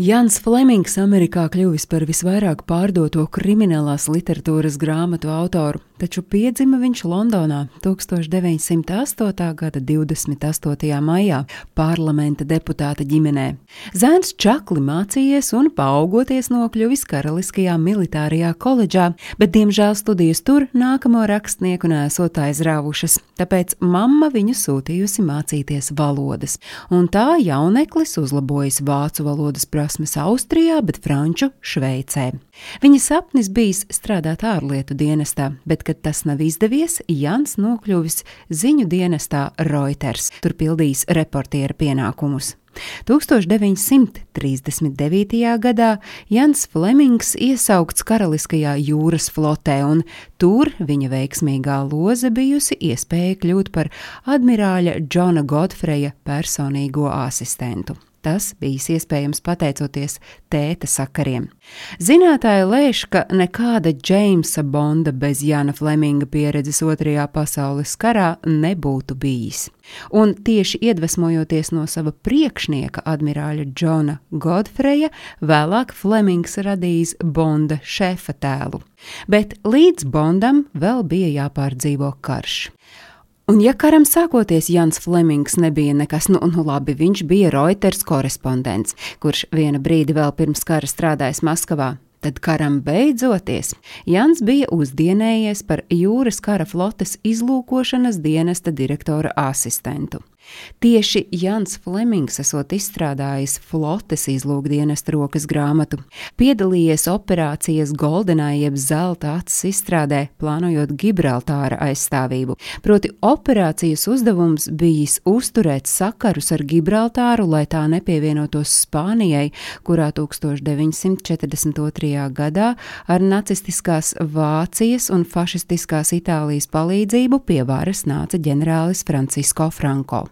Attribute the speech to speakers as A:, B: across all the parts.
A: Jans Flemings Amerikā kļuvis par visvairāk pārdoto kriminālās literatūras grāmatu autoru, taču piedzima viņš Londonā 1908. gada 28. maijā parlamenta deputāta ģimenē. Zēns čakli mācījies un paaugoties nokļuvis Karaliskajā militārajā koledžā, bet diemžēl studijas tur nākamo rakstnieku nesot aizrāvušas, tāpēc mamma viņu sūtījusi mācīties valodas, un tā jauneklis uzlabojis vācu valodas prasmes Austrijā, bet franču Šveicē. Viņa sapnis bijis strādāt ārlietu dienestā, bet, kad tas nav izdevies, Jans nokļuvis ziņu dienestā Reuters, tur pildījis reportiera pienākumus. 1939. gadā Jans Flemings iesaukts Karaliskajā jūras flotē, un tur viņa veiksmīgā loze bijusi iespēja kļūt par admirāļa Džona Godfreja personīgo asistentu. Tas bijis iespējams pateicoties tēta sakariem. Zinātāji lēš, ka nekāda Džeimsa Bonda bez Jana Fleminga pieredzes Otrajā pasaules karā nebūtu bijis. Un tieši iedvesmojoties no sava priekšnieka, admirāļa Džona Godfreja, vēlāk Flemings radījis Bonda šefa tēlu. Bet līdz Bondam vēl bija jāpārdzīvo karš. Un, ja karam sākoties, Jans Flemings nebija nekas, nu, nu labi, viņš bija Reuters korespondents, kurš vienu brīdi vēl pirms kara strādājis Maskavā. Tad karam beidzoties, Jans bija uzdienējies par jūras kara flotes izlūkošanas dienesta direktora asistentu. Tieši Jans Flemings esot izstrādājis flotes izlūkdienas rokas grāmatu, piedalījies operācijas Goldenai jeb zelta acis izstrādē, plānojot Gibraltāra aizstāvību. Proti operācijas uzdevums bijis uzturēt sakarus ar Gibraltāru, lai tā nepievienotos Spānijai, kurā 1942. gadā ar nacistiskās Vācijas un fašistiskās Itālijas palīdzību pie varas nāca ģenerālis Francisko Franko.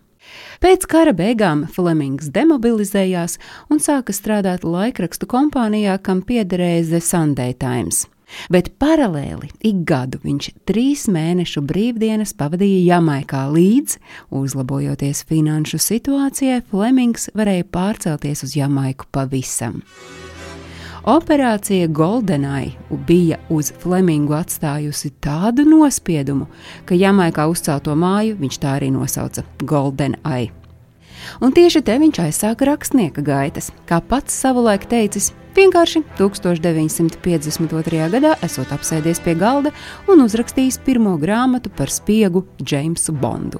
A: Pēc kara beigām Flemings demobilizējās un sāka strādāt laikrakstu kompānijā, kam piederēja The Sunday Times. Bet paralēli ik gadu viņš trīs mēnešu brīvdienas pavadīja Jamaikā līdz, uzlabojoties finanšu situācijai, Flemings varēja pārcelties uz Jamaiku pavisam. Operācija Goldenai bija uz Flemingu atstājusi tādu nospiedumu, ka Jamaikā uzcelto māju viņš tā arī nosauca Goldenai. Un tieši te viņš aizsāka rakstnieka gaitas, kā pats savulaik teicis, Vienkārši 1952. gadā esot apsēdies pie galda un uzrakstījis pirmo grāmatu par spiegu Jamesu Bondu.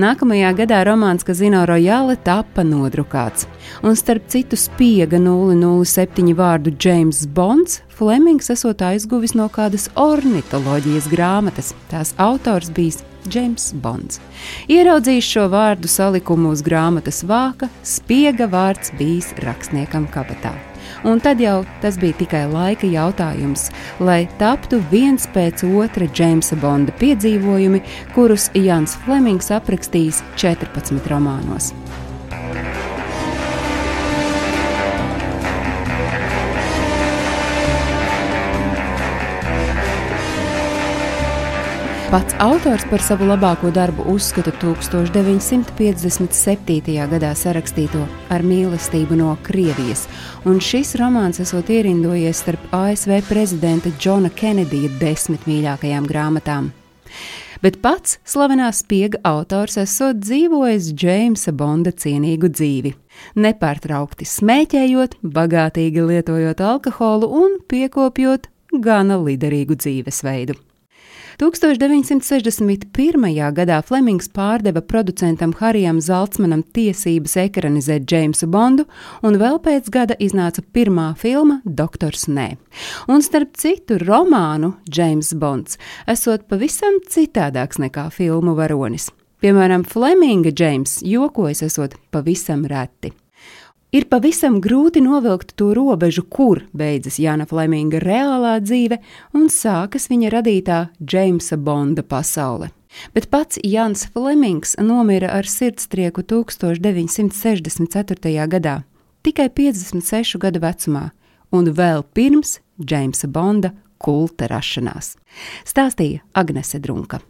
A: Nākamajā gadā romāns Kazino Royale tapa nodrukāts, un starp citu spiega 007 vārdu James Bonds Flemings esot aizguvis no kādas ornitoloģijas grāmatas. Tās autors bijis James Bonds. Ieraudzījis šo vārdu salikumu uz grāmatas vāka, spiega vārds bijis rakstniekam kabatā un tad jau tas bija tikai laika jautājums, lai taptu viens pēc otra Džeimsa Bonda piedzīvojumi, kurus Jans Flemings aprakstījis 14 romānos. Pats autors par savu labāko darbu uzskata 1957. gadā sarakstīto ar mīlestību no Krievijas, un šis romāns esot ierindojies starp ASV prezidenta Džona Kenedija desmit mīļākajām grāmatām. Bet pats slavenās spiega autors esot dzīvojis Džeimsa Bonda cienīgu dzīvi, nepārtraukti smēķējot, bagātīgi lietojot alkoholu un piekopjot gana liderīgu dzīvesveidu. 1961. gadā Flemings pārdeva producentam Harijam Zaltsmanam tiesības ekranizēt Jamesu Bondu, un vēl pēc gada iznāca pirmā filma Doktors Nē. Un starp citu romānu James Bonds esot pavisam citādāks nekā filmu varonis. Piemēram, Fleminga Džeims jokojas esot pavisam reti. Ir pavisam grūti novilkt to robežu, kur beidzas Jāna Fleminga reālā dzīve un sākas viņa radītā Džeimsa Bonda pasaule. Bet pats Jans Flemings nomira ar sirdstrieku 1964. gadā, tikai 56 gadu vecumā, un vēl pirms Džeimsa Bonda kulta rašanās, stāstīja Agnese Drunka.